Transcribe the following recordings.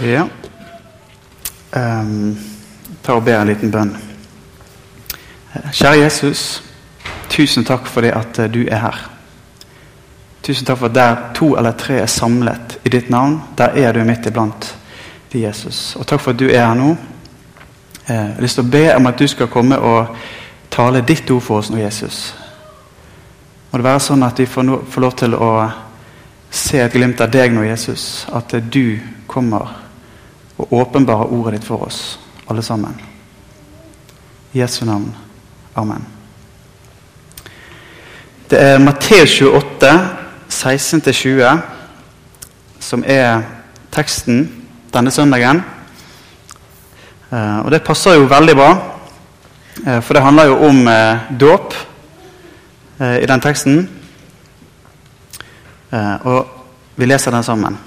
Ja. Um, ta og be en liten bønn. Kjære Jesus, tusen takk for det at eh, du er her. Tusen takk for at der to eller tre er samlet i ditt navn, der er du midt iblant de, Jesus. Og takk for at du er her nå. Eh, jeg har lyst til å be om at du skal komme og tale ditt ord for oss nå, Jesus. Må det være sånn at vi får, no, får lov til å se et glimt av deg nå, Jesus. At du kommer og åpenbare ordet ditt for oss, alle sammen. I Jesu navn. Amen. Det er Matteus 28, 16-20, som er teksten denne søndagen. Eh, og det passer jo veldig bra, eh, for det handler jo om eh, dåp i den teksten. Og vi leser den sammen.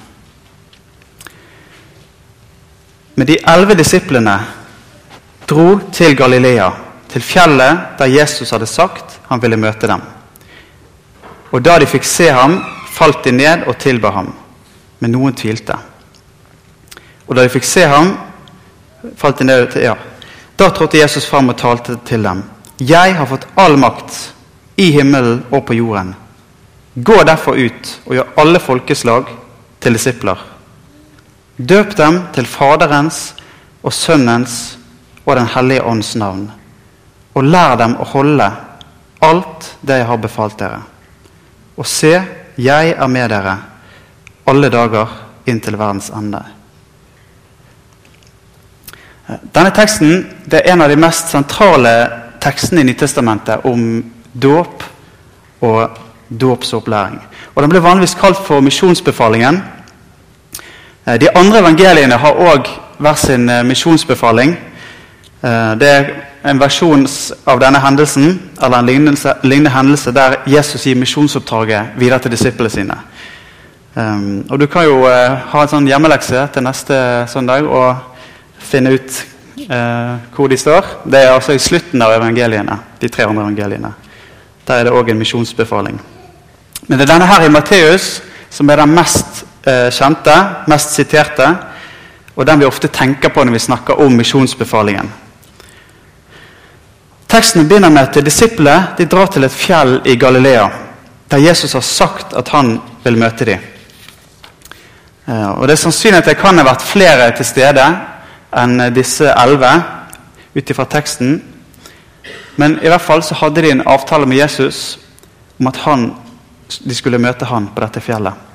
Men de elleve disiplene dro til Galilea, til fjellet der Jesus hadde sagt han ville møte dem. Og da de fikk se ham, falt de ned og tilba ham. Men noen tvilte. Og da de fikk se ham, falt de ned ja. Da trådte Jesus fram og talte til dem. Jeg har fått all makt i himmelen og på jorden. Gå derfor ut og gjør alle folkeslag til disipler. Døp dem til Faderens og Sønnens og Den hellige ånds navn. Og lær dem å holde alt det jeg har befalt dere. Og se, jeg er med dere alle dager inntil verdens ende. Denne teksten er en av de mest sentrale tekstene i Nytestamentet om dåp og dåpsopplæring. Og Den blir vanligvis kalt for misjonsbefalingen. De andre evangeliene har òg hver sin eh, misjonsbefaling. Eh, det er en versjon av denne hendelsen eller en lignende, hendelse der Jesus gir misjonsoppdraget videre til disiplene sine. Um, og Du kan jo ha en sånn hjemmelekse til neste søndag og finne ut hvor de står. Det er altså i slutten av evangeliene, de tre andre evangeliene. Der er det òg en misjonsbefaling. Men det er denne her i Matteus som er den mest uh, kjente, mest siterte, og den vi ofte tenker på når vi snakker om misjonsbefalingen. Teksten begynner med at disiplene de drar til et fjell i Galilea, der Jesus har sagt at han vil møte dem. Eh, og Det er sannsynlig at det kan ha vært flere til stede enn disse elleve, ut ifra teksten. Men i hvert fall så hadde de en avtale med Jesus om at han, de skulle møte han på dette fjellet.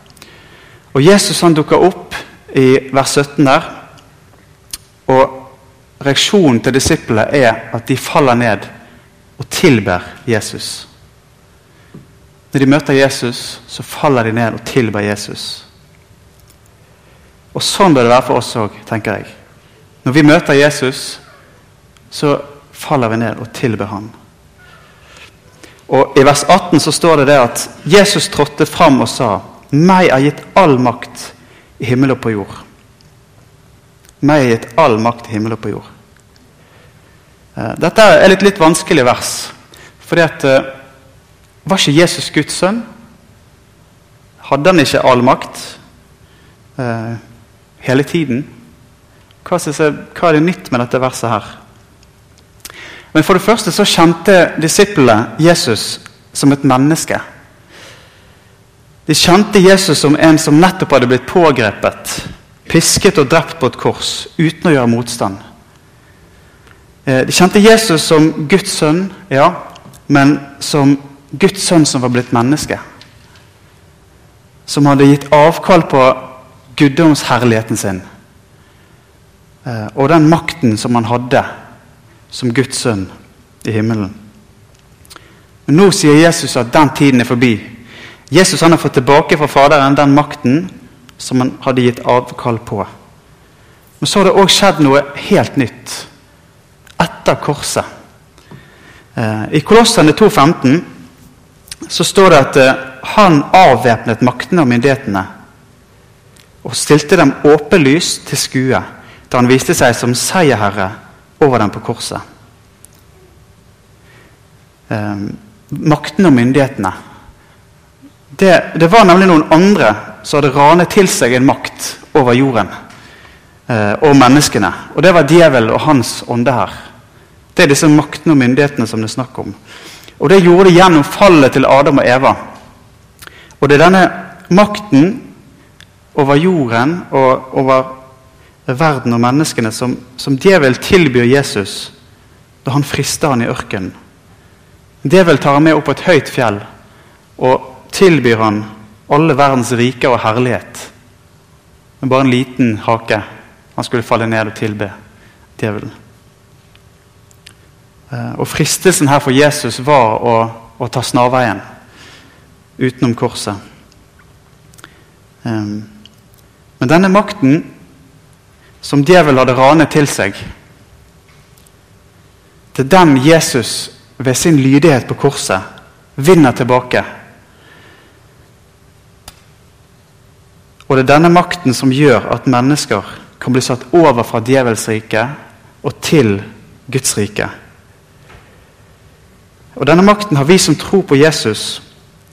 Og Jesus han dukker opp i vers 17 der. Og reaksjonen til disiplene er at de faller ned og tilber Jesus. Når de møter Jesus, så faller de ned og tilber Jesus. Og Sånn bør det være for oss òg, tenker jeg. Når vi møter Jesus, så faller vi ned og tilber ham. Og I vers 18 så står det det at Jesus trådte fram og sa:" Meg er gitt all makt i himmel og på jord. Meg er gitt all makt i himmel og på jord. Eh, dette er et litt vanskelig vers. fordi at eh, Var ikke Jesus Guds sønn? Hadde han ikke all makt eh, hele tiden? Hva, jeg, hva, er det nytt med dette verset her? Men For det første så kjente disiplene Jesus som et menneske. De kjente Jesus som en som nettopp hadde blitt pågrepet pisket og drept på et kors uten å gjøre motstand. Eh, de kjente Jesus som Guds sønn, ja, men som Guds sønn som var blitt menneske. Som hadde gitt avkall på guddomsherligheten sin. Eh, og den makten som han hadde som Guds sønn i himmelen. Men Nå sier Jesus at den tiden er forbi. Jesus han har fått tilbake fra Faderen den makten som han hadde gitt avkall på. Men så har det òg skjedd noe helt nytt etter korset. Eh, I Kolossene 2,15 så står det at eh, han avvæpnet maktene og myndighetene og stilte dem åpenlyst til skue da han viste seg som seierherre over dem på korset. Eh, maktene og myndighetene. Det, det var nemlig noen andre som hadde ranet til seg en makt over jorden. eh, og menneskene. Og det var djevel og hans ånde her. Det er disse maktene og myndighetene som det er snakk om. Og det gjorde det gjennom fallet til Adam og Eva. Og det er denne makten over jorden og over verden og menneskene som, som djevel tilbyr Jesus da han frister han i ørkenen. Djevel tar han med opp på et høyt fjell og tilbyr han alle verdens riker og herlighet. Med bare en liten hake. Han skulle falle ned og tilbe djevelen. Eh, og Fristelsen her for Jesus var å, å ta snarveien utenom korset. Um, men denne makten som djevelen hadde ranet til seg, det er den Jesus ved sin lydighet på korset vinner tilbake. Og det er denne makten som gjør at mennesker kan bli satt over fra djevelsriket og til Guds rike. Og Denne makten har vi som tror på Jesus,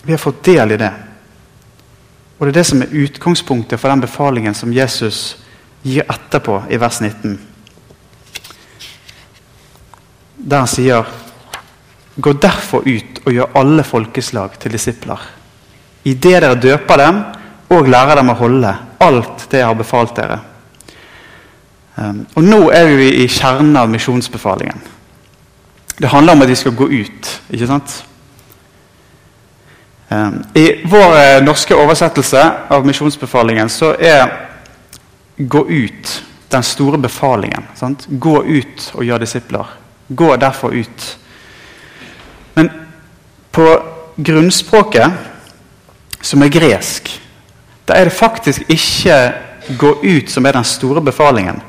vi har fått del i det. Og det er det som er utgangspunktet for den befalingen som Jesus gir etterpå i vers 19. Der han sier Gå derfor ut og gjør alle folkeslag til disipler. I det dere døper dem og lære dem å holde alt det jeg har befalt dere. Um, og Nå er vi i kjernen av misjonsbefalingen. Det handler om at de skal gå ut. ikke sant? Um, I vår eh, norske oversettelse av misjonsbefalingen så er 'gå ut' den store befalingen. Sant? Gå ut og gjør disipler. Gå derfor ut. Men på grunnspråket, som er gresk, da er det faktisk ikke 'gå ut' som er den store befalingen.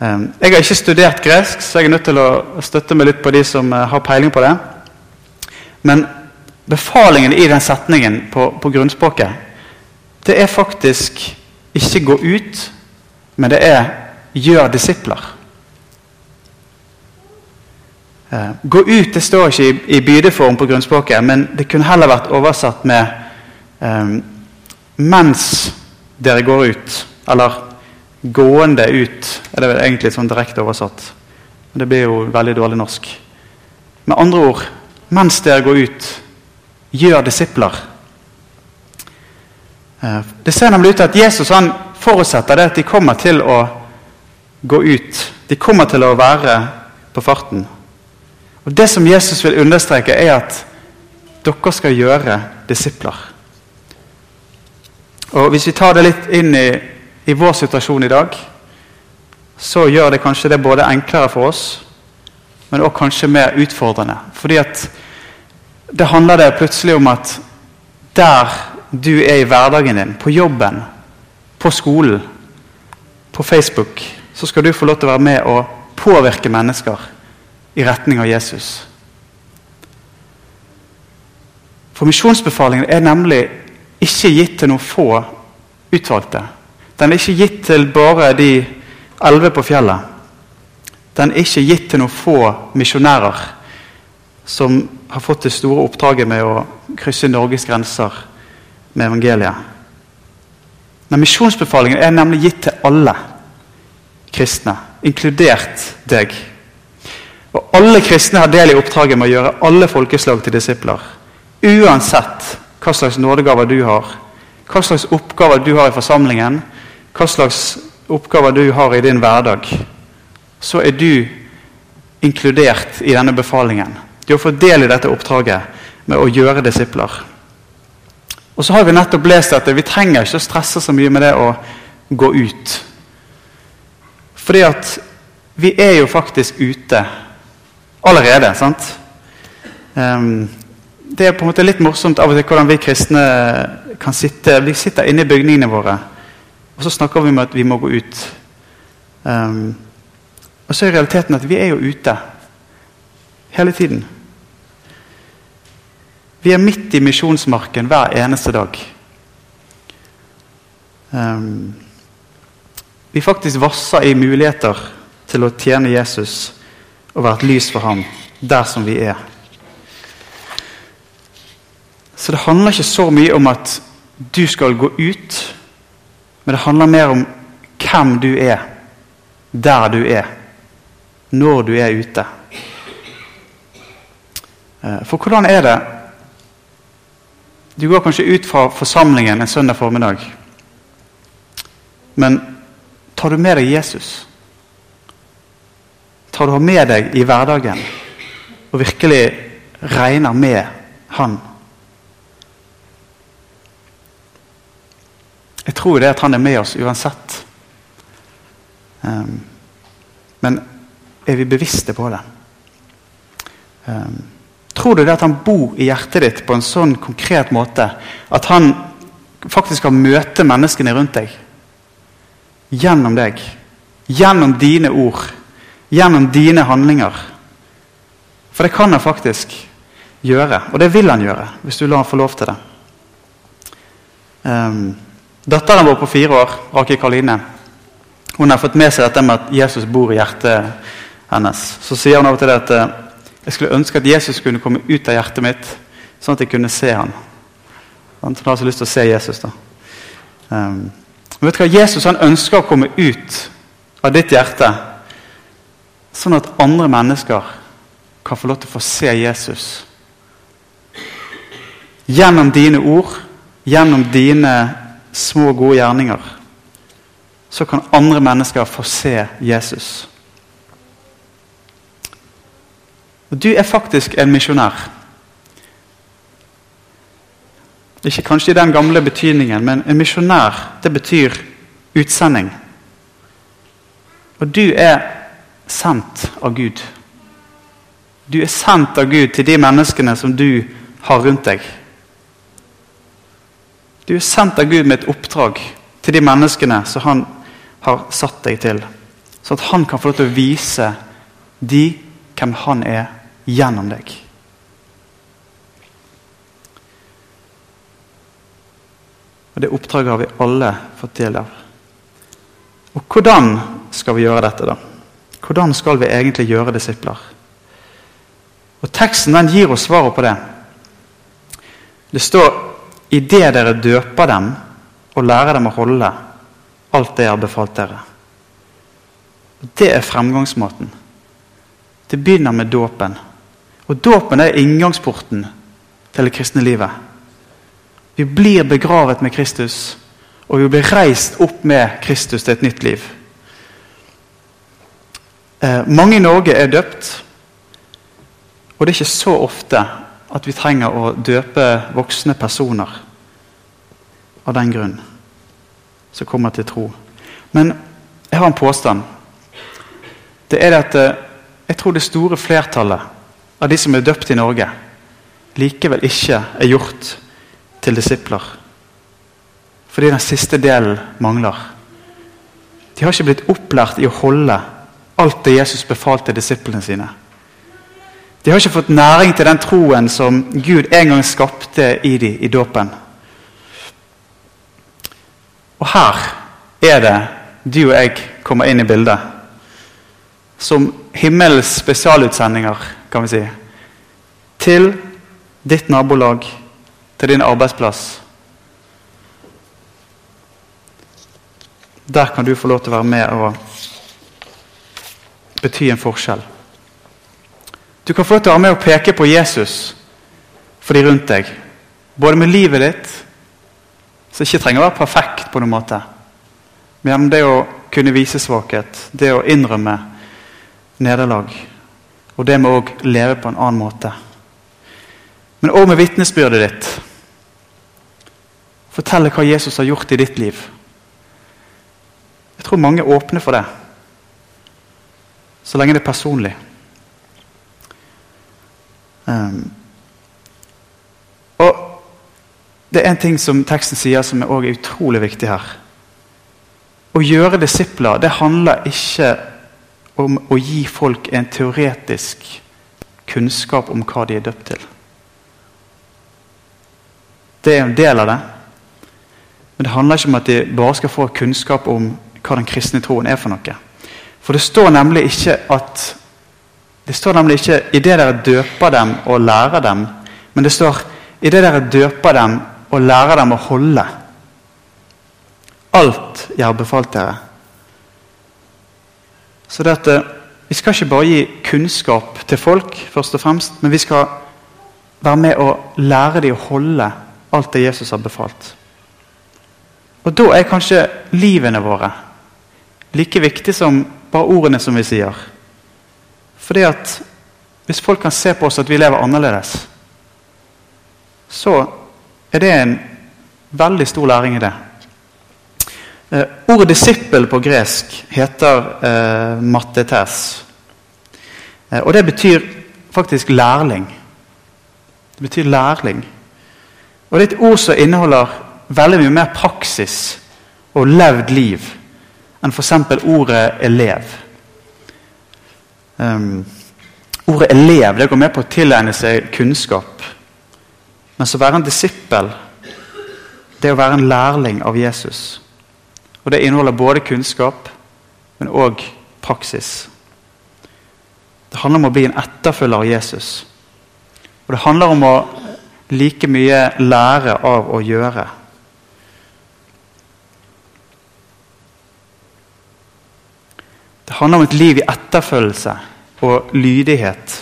Um, jeg har ikke studert gresk, så jeg er nødt til å støtte meg litt på de som uh, har peiling på det. Men befalingen i den setningen på, på grunnspråket, det er faktisk ikke 'gå ut', men det er 'gjør disipler'. Uh, gå ut det står ikke i, i bydeform på grunnspråket, men det kunne heller vært oversatt med um, 'mens dere går ut', eller 'gående ut'. er det vel egentlig sånn direkte oversatt. Det blir jo veldig dårlig norsk. Med andre ord, mens dere går ut, gjør disipler. Uh, det ser nemlig ut til at Jesus han forutsetter det at de kommer til å gå ut. De kommer til å være på farten. Og Det som Jesus vil understreke, er at dere skal gjøre disipler. Og Hvis vi tar det litt inn i, i vår situasjon i dag, så gjør det kanskje det både enklere for oss, men også kanskje mer utfordrende. Fordi at det handler det plutselig om at der du er i hverdagen din, på jobben, på skolen, på Facebook, så skal du få lov til å være med og påvirke mennesker i retning av Jesus. For misjonsbefalingen er nemlig ikke gitt til noen få utvalgte. Den er ikke gitt til bare de elleve på fjellet. Den er ikke gitt til noen få misjonærer som har fått det store oppdraget med å krysse Norges grenser med evangeliet. Men Misjonsbefalingen er nemlig gitt til alle kristne, inkludert deg. Og Alle kristne har del i oppdraget med å gjøre alle folkeslag til disipler. Uansett hva slags nådegaver du har, hva slags oppgaver du har i forsamlingen, hva slags oppgaver du har i din hverdag, så er du inkludert i denne befalingen. Du har fått del i dette oppdraget med å gjøre disipler. Og så har Vi nettopp lest at vi trenger ikke å stresse så mye med det å gå ut. Fordi at vi er jo faktisk ute allerede. sant? Um, det er på en måte litt morsomt av og til hvordan vi kristne kan sitte Vi sitter inne i bygningene våre, og så snakker vi om at vi må gå ut. Um, og så er realiteten at vi er jo ute hele tiden. Vi er midt i misjonsmarken hver eneste dag. Um, vi faktisk vasser i muligheter til å tjene Jesus og være et lys for ham der som vi er. Så det handler ikke så mye om at du skal gå ut, men det handler mer om hvem du er der du er, når du er ute. Eh, for hvordan er det Du går kanskje ut fra forsamlingen en søndag formiddag. Men tar du med deg Jesus? Tar du med deg i hverdagen og virkelig regner med han? Jeg tror det at han er med oss uansett. Um, men er vi bevisste på det? Um, tror du det at han bor i hjertet ditt på en sånn konkret måte at han faktisk kan møte menneskene rundt deg? Gjennom deg. Gjennom dine ord. Gjennom dine handlinger. For det kan han faktisk gjøre, og det vil han gjøre hvis du lar han få lov til det. Um, datteren vår på fire år, Raki Karoline, hun har fått med seg dette med at Jesus bor i hjertet hennes. Så sier hun av og til at eh, jeg skulle ønske at Jesus kunne komme ut av hjertet mitt, sånn at jeg kunne se han. Hun har så lyst til å se Jesus. da. Um, vet du hva? Jesus han ønsker å komme ut av ditt hjerte, sånn at andre mennesker kan få lov til å få se Jesus. Gjennom dine ord, gjennom dine små, gode gjerninger så kan andre mennesker få se Jesus. Og Du er faktisk en misjonær. Ikke kanskje i den gamle betydningen, men en misjonær det betyr utsending. Og du er sendt av Gud. Du er sendt av Gud til de menneskene som du har rundt deg. Du er sendt av Gud med et oppdrag til de menneskene som han har satt deg til. Så at han kan få lov til å vise de hvem han er, gjennom deg. Og Det oppdraget har vi alle fått del av. Og hvordan skal vi gjøre dette, da? Hvordan skal vi egentlig gjøre disipler? Og Teksten den gir oss svaret på det. Det står i det dere døper dem og lærer dem å holde alt det jeg har befalt dere. Det er fremgangsmåten. Det begynner med dåpen. Og dåpen er inngangsporten til det kristne livet. Vi blir begravet med Kristus, og vi blir reist opp med Kristus til et nytt liv. Eh, mange i Norge er døpt, og det er ikke så ofte at vi trenger å døpe voksne personer av den grunn som kommer til tro. Men jeg har en påstand. Det er at eh, jeg tror det store flertallet av de som er døpt i Norge, likevel ikke er gjort til disipler. Fordi den siste delen mangler. De har ikke blitt opplært i å holde alt det Jesus befalte disiplene sine. De har ikke fått næring til den troen som Gud en gang skapte i dem i dåpen. Og her er det du og jeg kommer inn i bildet. Som himmelens spesialutsendinger, kan vi si. Til ditt nabolag, til din arbeidsplass. Der kan du få lov til å være med og bety en forskjell. Du kan få lov til å være med og peke på Jesus for de rundt deg. Både med livet ditt som ikke trenger å være perfekt på noen måte. Men gjennom det å kunne vise svakhet, det å innrømme nederlag, og det med å leve på en annen måte. Men òg med vitnesbyrdet ditt. Fortelle hva Jesus har gjort i ditt liv. Jeg tror mange er åpne for det. Så lenge det er personlig. Um, og det er en ting som teksten sier som er, er utrolig viktig her. Å gjøre disipler det handler ikke om å gi folk en teoretisk kunnskap om hva de er døpt til. Det er en del av det. Men det handler ikke om at de bare skal få kunnskap om hva den kristne troen er for noe. For det står nemlig ikke at det står nemlig ikke i det dere døper dem og lærer dem, men det står i det dere døper dem og lærer dem å holde alt jeg har befalt dere. Så dette, eh, Vi skal ikke bare gi kunnskap til folk, først og fremst, men vi skal være med å lære dem å holde alt det Jesus har befalt. Og Da er kanskje livene våre like viktig som bare ordene som vi sier. Fordi at hvis folk kan se på oss at vi lever annerledes, så er det en veldig stor læring i det. Eh, ordet 'disippel' på gresk heter eh, 'mattetes'. Eh, og det betyr faktisk lærling. Det betyr lærling. Og det er et ord som inneholder veldig mye mer praksis og levd liv enn f.eks. ordet 'elev'. Um, ordet 'elev' det går med på å tilegne seg kunnskap. Mens å være en disippel det er å være en lærling av Jesus. Og Det inneholder både kunnskap, men òg praksis. Det handler om å bli en etterfølger av Jesus. Og det handler om å like mye lære av å gjøre. Det handler om et liv i etterfølgelse og lydighet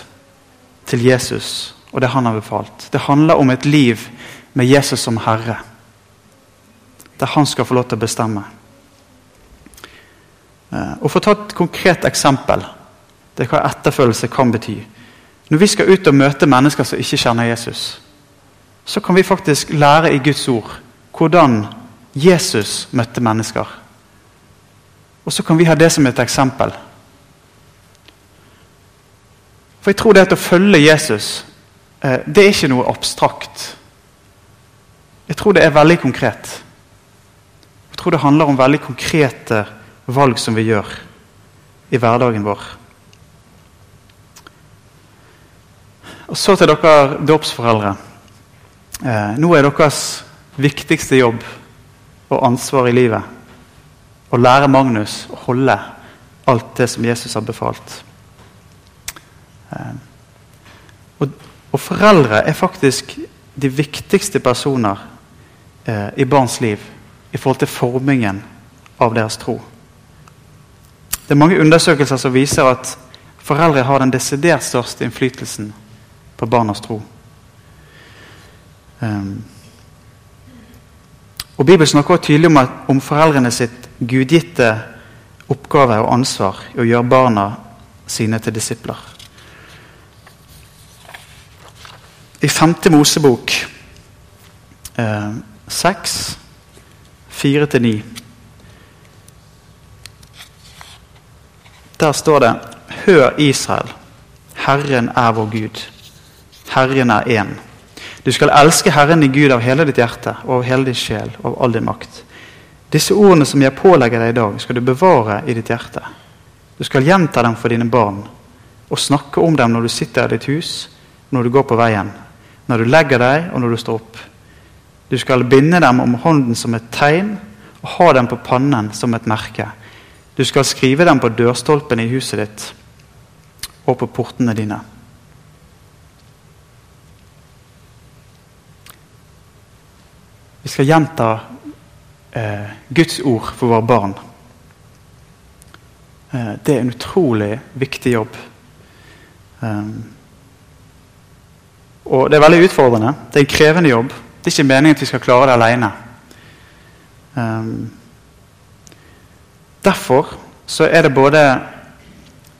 til Jesus og det han har befalt. Det handler om et liv med Jesus som Herre, der han skal få lov til å bestemme. Eh, og For å ta et konkret eksempel det er hva etterfølgelse kan bety. Når vi skal ut og møte mennesker som ikke kjenner Jesus, så kan vi faktisk lære i Guds ord hvordan Jesus møtte mennesker. Og så kan vi ha det som et eksempel. For jeg tror det at å følge Jesus, eh, det er ikke noe abstrakt. Jeg tror det er veldig konkret. Jeg tror det handler om veldig konkrete valg som vi gjør i hverdagen vår. Og Så til dere dåpsforeldre. Eh, nå er deres viktigste jobb og ansvar i livet å lære Magnus å holde alt det som Jesus har befalt. Eh, og, og, foreldre er faktisk de viktigste personer eh, i barns liv i forhold til formingen av deres tro. Det er mange undersøkelser som viser at foreldre har den desidert største innflytelsen på barnas tro. Um, og Bibelen snakker også tydelig om, at, om foreldrene sitt gudgitte oppgave og ansvar i å gjøre barna sine til disipler. I 5. Mosebok eh, 6, 4-9 Der står det Hør Israel, Herren er vår Gud. Herren er én. Du skal elske Herren i Gud av hele ditt hjerte og av hele din sjel og av all din makt. Disse ordene som jeg pålegger deg i dag, skal du bevare i ditt hjerte. Du skal gjenta dem for dine barn og snakke om dem når du sitter i ditt hus, når du går på veien, når du legger deg og når du står opp. Du skal binde dem om hånden som et tegn og ha dem på pannen som et merke. Du skal skrive dem på dørstolpene i huset ditt og på portene dine. Vi skal gjenta eh, Guds ord for våre barn. Eh, det er en utrolig viktig jobb. Um, og det er veldig utfordrende. Det er en krevende jobb. Det er ikke meningen at vi skal klare det alene. Um, derfor så er det både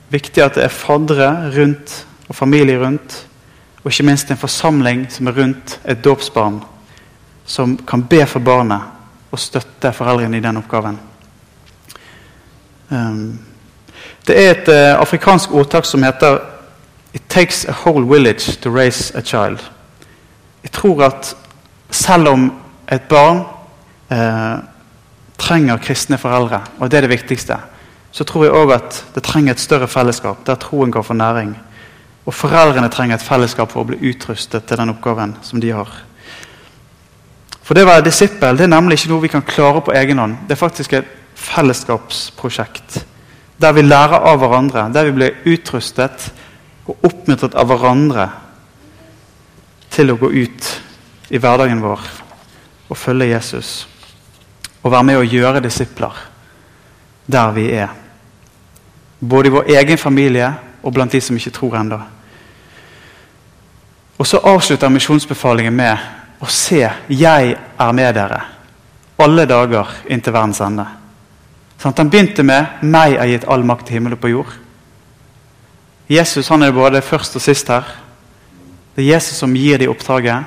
viktig at det er faddere rundt og familie rundt, og ikke minst en forsamling som er rundt et dåpsbarn som kan be for barnet og støtte foreldrene i den oppgaven. Um, det er et uh, afrikansk ordtak som heter It takes a whole village to raise a child. Jeg tror at selv om et barn uh, trenger kristne foreldre, og det er det viktigste, så tror jeg òg at det trenger et større fellesskap der troen kan få næring. Og foreldrene trenger et fellesskap for å bli utrustet til den oppgaven som de har. For det å være disippel det er nemlig ikke noe vi kan klare på egen hånd. Det er faktisk et fellesskapsprosjekt der vi lærer av hverandre, der vi blir utrustet og oppmuntret av hverandre til å gå ut i hverdagen vår og følge Jesus. Og være med å gjøre disipler der vi er. Både i vår egen familie og blant de som ikke tror ennå. Og så avslutter misjonsbefalingen med å se 'Jeg er med dere' alle dager inntil verdens ende. Sånn, han begynte med 'Meg er gitt all makt i himmel og på jord'. Jesus han er både først og sist her. Det er Jesus som gir de oppdraget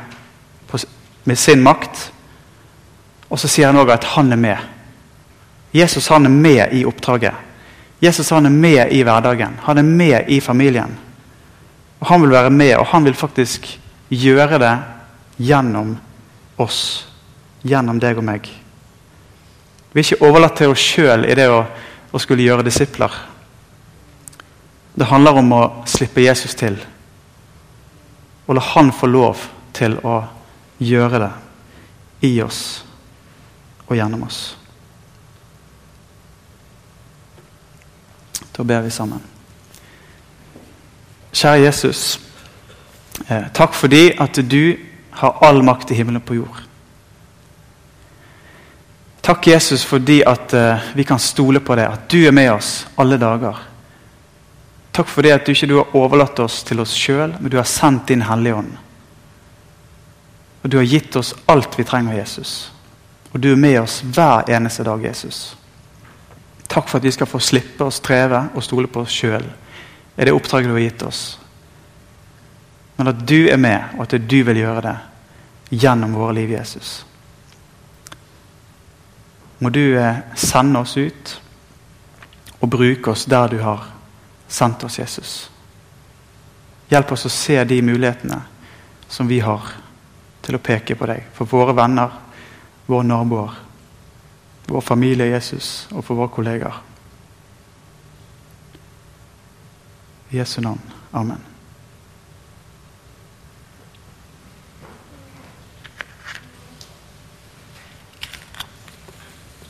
med sin makt. Og så sier han òg at han er med. Jesus han er med i oppdraget. Jesus han er med i hverdagen. Han er med i familien. Og Han vil være med, og han vil faktisk gjøre det gjennom oss. Gjennom deg og meg. Vi er ikke overlatt til oss sjøl i det å, å skulle gjøre disipler. Det handler om å slippe Jesus til. Og la han få lov til å gjøre det i oss og gjennom oss. Da ber vi sammen. Kjære Jesus. Eh, takk fordi at du har all makt i himmelen på jord. Takk, Jesus, fordi at uh, vi kan stole på det, at du er med oss alle dager. Takk fordi at du ikke du har overlatt oss til oss sjøl, men du har sendt din Hellige Ånd. Og du har gitt oss alt vi trenger, Jesus. Og du er med oss hver eneste dag, Jesus. Takk for at vi skal få slippe å streve og stole på oss sjøl. er det oppdraget du har gitt oss. Men at du er med, og at du vil gjøre det gjennom våre liv, Jesus. Må du eh, sende oss ut og bruke oss der du har sendt oss, Jesus. Hjelp oss å se de mulighetene som vi har til å peke på deg. For våre venner, våre naboer, vår familie Jesus og for våre kollegaer. I Jesu navn. Amen.